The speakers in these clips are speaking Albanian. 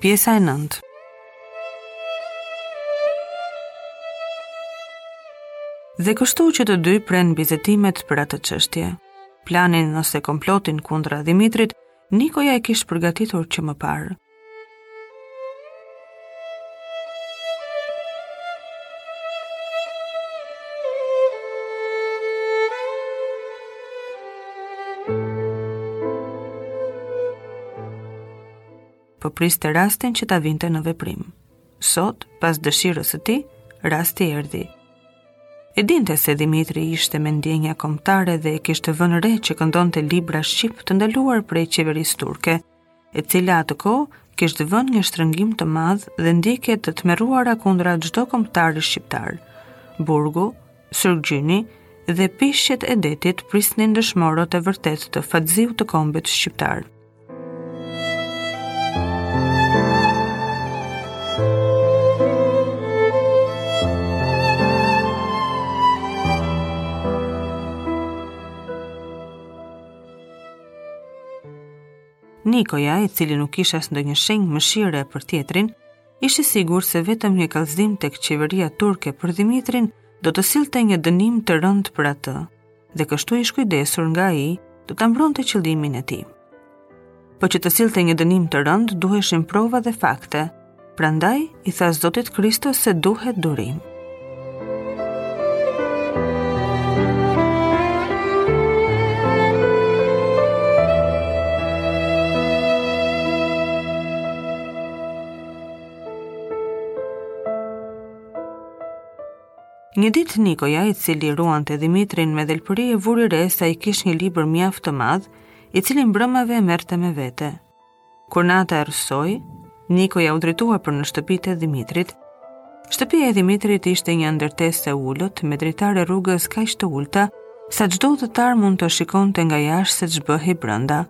Pjesa e nëntë. Dhe kështu që të dy prenë bisedimet për atë çështje. Planin ose komplotin kundra Dhimitrit, Nikoja e kish të përgatitur që më parë. Po priste rastin që ta vinte në veprim. Sot, pas dëshirës së tij, rasti erdhi. E dinte se Dhimitri ishte me ndjenja kombëtare dhe e kishte vënë re që këndonte libra shqip të ndaluar prej qeverisë turke, e cila atë kohë kishte vënë një shtrëngim të madh dhe ndjekje të tmerruara kundra çdo kombëtari shqiptar. Burgu, syrgjyni dhe peshqit e detit prisnin dëshmorët e vërtetë të fatziut komb shqiptar. Nikoja, i cili nuk kishte as ndonjë shenjë mëshire për tjetrin, ishte i sigurt se vetëm një kallëzim tek qeveria turke për Dhimitrin do të sillte një dënim të rëndë për atë. dhe kështu i shkujdesur nga ai do ta mbaronte qëllimin e tij. Po që të sillte një dënim të rëndë, duheshin prova dhe fakte, prandaj i tha Zotit Kristo se duhet durim. Një ditë Nikoja, i cili ruante Dhimitrin me dhelpëri, e vuri re se ai kish një libër mjaft të madh, të cilin mbrëmave e merrte me vete. Kur nata errësoi, Nikoja u drejtua për në shtëpi të Dhimitrit. Shtëpia e Dhimitrit ishte një ndërtesë e ulët, me dritare rrugës kaq të ulta, Sa çdo udhëtar mund të shikonte nga jashtë se ç'bëhej brenda.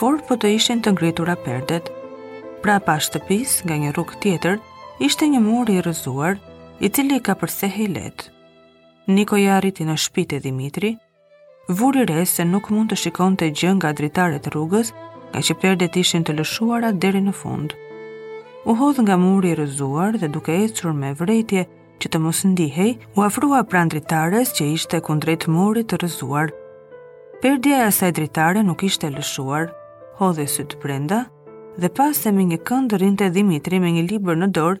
Por po të ishin të ngritura perdet. Prapa shtëpisë, nga një rrugë tjetër, ishte një mur i rrëzuar, i cili kapërcehej lehtë. Nikoja arriti në shtëpi te Dhimitri, Vuri re se nuk mund të shikonte gjë nga dritaret e rrugës, ngaqë perdet ishin të lëshuara deri në fund. U hodh nga muri i rrëzuar dhe duke ecur me vrejtje që të mos ndihej, u afrua pranë dritares që ishte kundrejt murit të rrëzuar. Perdja e asaj dritare nuk ishte lëshuar, hodhi sytë brenda, dhe pa se më një kënd rrinte Dhimitri me një libër në dorë,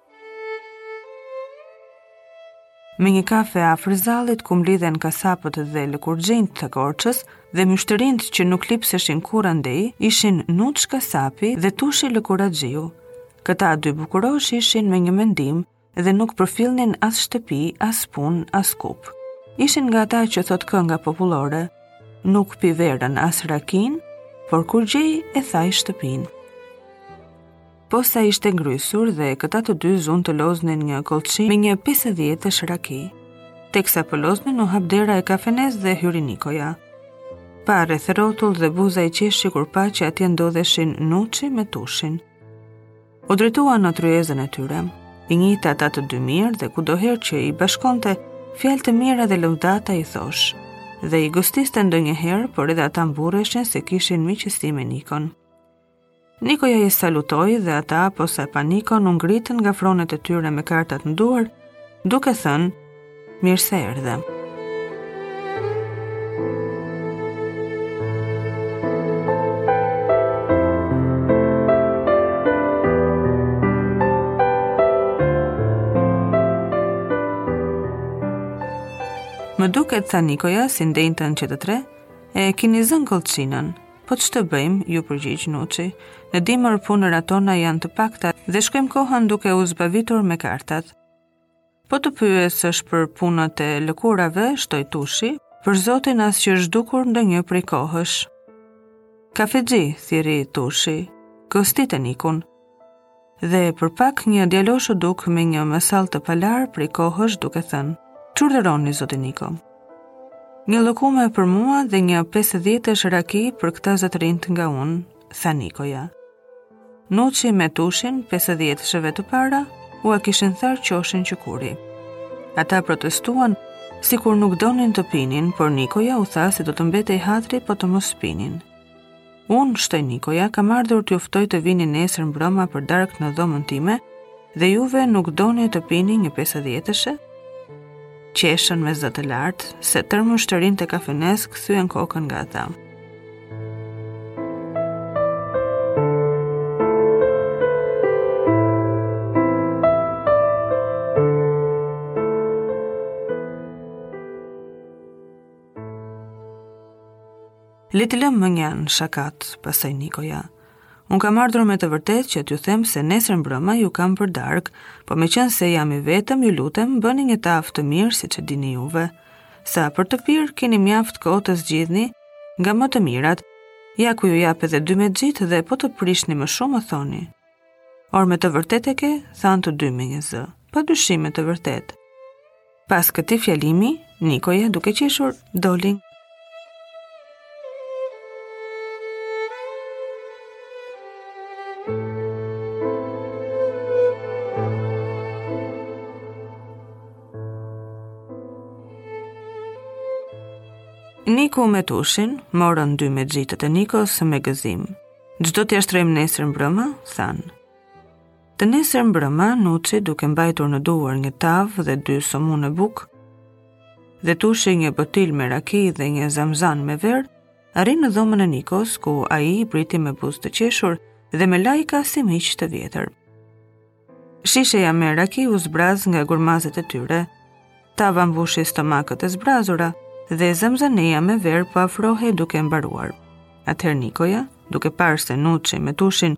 Më një kafe afër zallit ku mblidhen kasapët dhe lëkurxhinjtë të Korçës dhe myshtërinjtë që nuk lipseshin kurrë andej, ishin Nuç kasapi dhe Tushi lëkuraxhiu. Këta dy bukurosh ishin me një mendim dhe nuk përfillnin as shtëpi, as punë, as kup. Ishin nga ata që thotë kënga popullore, nuk pi verën as rakinë, por kur gjej e thaj shtëpinë. Posa ishte ngrysur dhe këta të dy zunë të loznin një kollçi me një 50-sh raki. Teksa po loznin u hap dera e kafenesë dhe hyri Nikoja. Pa rreth rrotull dhe buza i qeshi kur pa që atje ndodheshin Nuçi me Tushin. U drejtua në tryezën e tyre. I njihte ata të dy mirë dhe kudoherë që i bashkonte fjalë të mira dhe lëvdata i thosh. Dhe i gostiste ndonjëherë, por edhe ata mburreshin se kishin miqësi me Nikon. Nikoja i salutoi dhe ata posa e panë Nikon u ngritën nga fronet e tyre me kartat në duar, duke thënë mirë se erdhe. Më duket tha Nikoja si ndenjtën që të tre, e kini zënë kollçinën, Po ç'të bëjmë, iu përgjigj Nuçi. Në dimër punërat tona janë të pakta dhe shkojmë kohën duke u zbavitur me kartat. Po të pyesësh për punët e lëkurave, shtoi Tushi, për zotin as që është dukur ndonjë prej kohësh. Kafexhi, thirri Tushi, gostite Nikon, Dhe për pak një djalosh u duk me një mësallë të palarë prej kohësh duke thënë: "Ç'urdhëroni zoti Niko." Një llokume për mua dhe një 50-sh raki për këta zotërinjtë nga unë, tha Nikoja. Nuçi me Tushin 50-shve të para ua kishin tharë qoshin që kuri. Ata protestuan sikur nuk donin të pinin, por Nikoja u tha se do të mbetej hatri po të mos pinin. Unë, shtoi Nikoja, kam ardhur t'ju ftoj të vini nesër mbrëma për darkë në dhomën time dhe juve nuk doni të pini një pesëdhjetëshe? Qeshën me zë të lartë, sa tërë myshtërinjtë e kafenesë kthyen kokën nga ta. Le t'i lëmë mënjanë shakat, pasaj Nikoja. Unë kam ardhur me të vërtetë që t'ju them se nesër mbrëma ju kam për darkë, po meqënëse jam i vetëm, ju lutem, bëni një tavë të mirë siç e dini juve. Sa për të pirë, keni mjaft kohë të zgjidhni nga më të mirat, ja ku ju jap edhe dy mexhitë dhe po të prishni më shumë më thoni. Or me të vërtetë e ke, thanë të dy me një zë, pa dyshim me të vërtetë. Pas këtij fjalimi, Nikoja duke qeshur, doli. Nuçi me Tushin, morën dy mexhitët e Nikos me gëzim. Ç'do t'ia shtrejmë nesër mbrëma, thanë. Të nesërmbrëma, Nuçi, duke mbajtur në duar një tavë dhe dy somune bukë, dhe Tushi një botilje me raki dhe një zamzan me verë, arrin në dhomën e Nikos, ku ai i priti me buzë të qeshur dhe me lajka si miq të vjetër. Shisheja me raki u zbraz nga gurmazet e tyre, tava mbushi stomakët e zbrazura dhe zamzaneja me verë po afrohej duke mbaruar. Atëherë Nikoja, duke parë se Nuçi me Tushin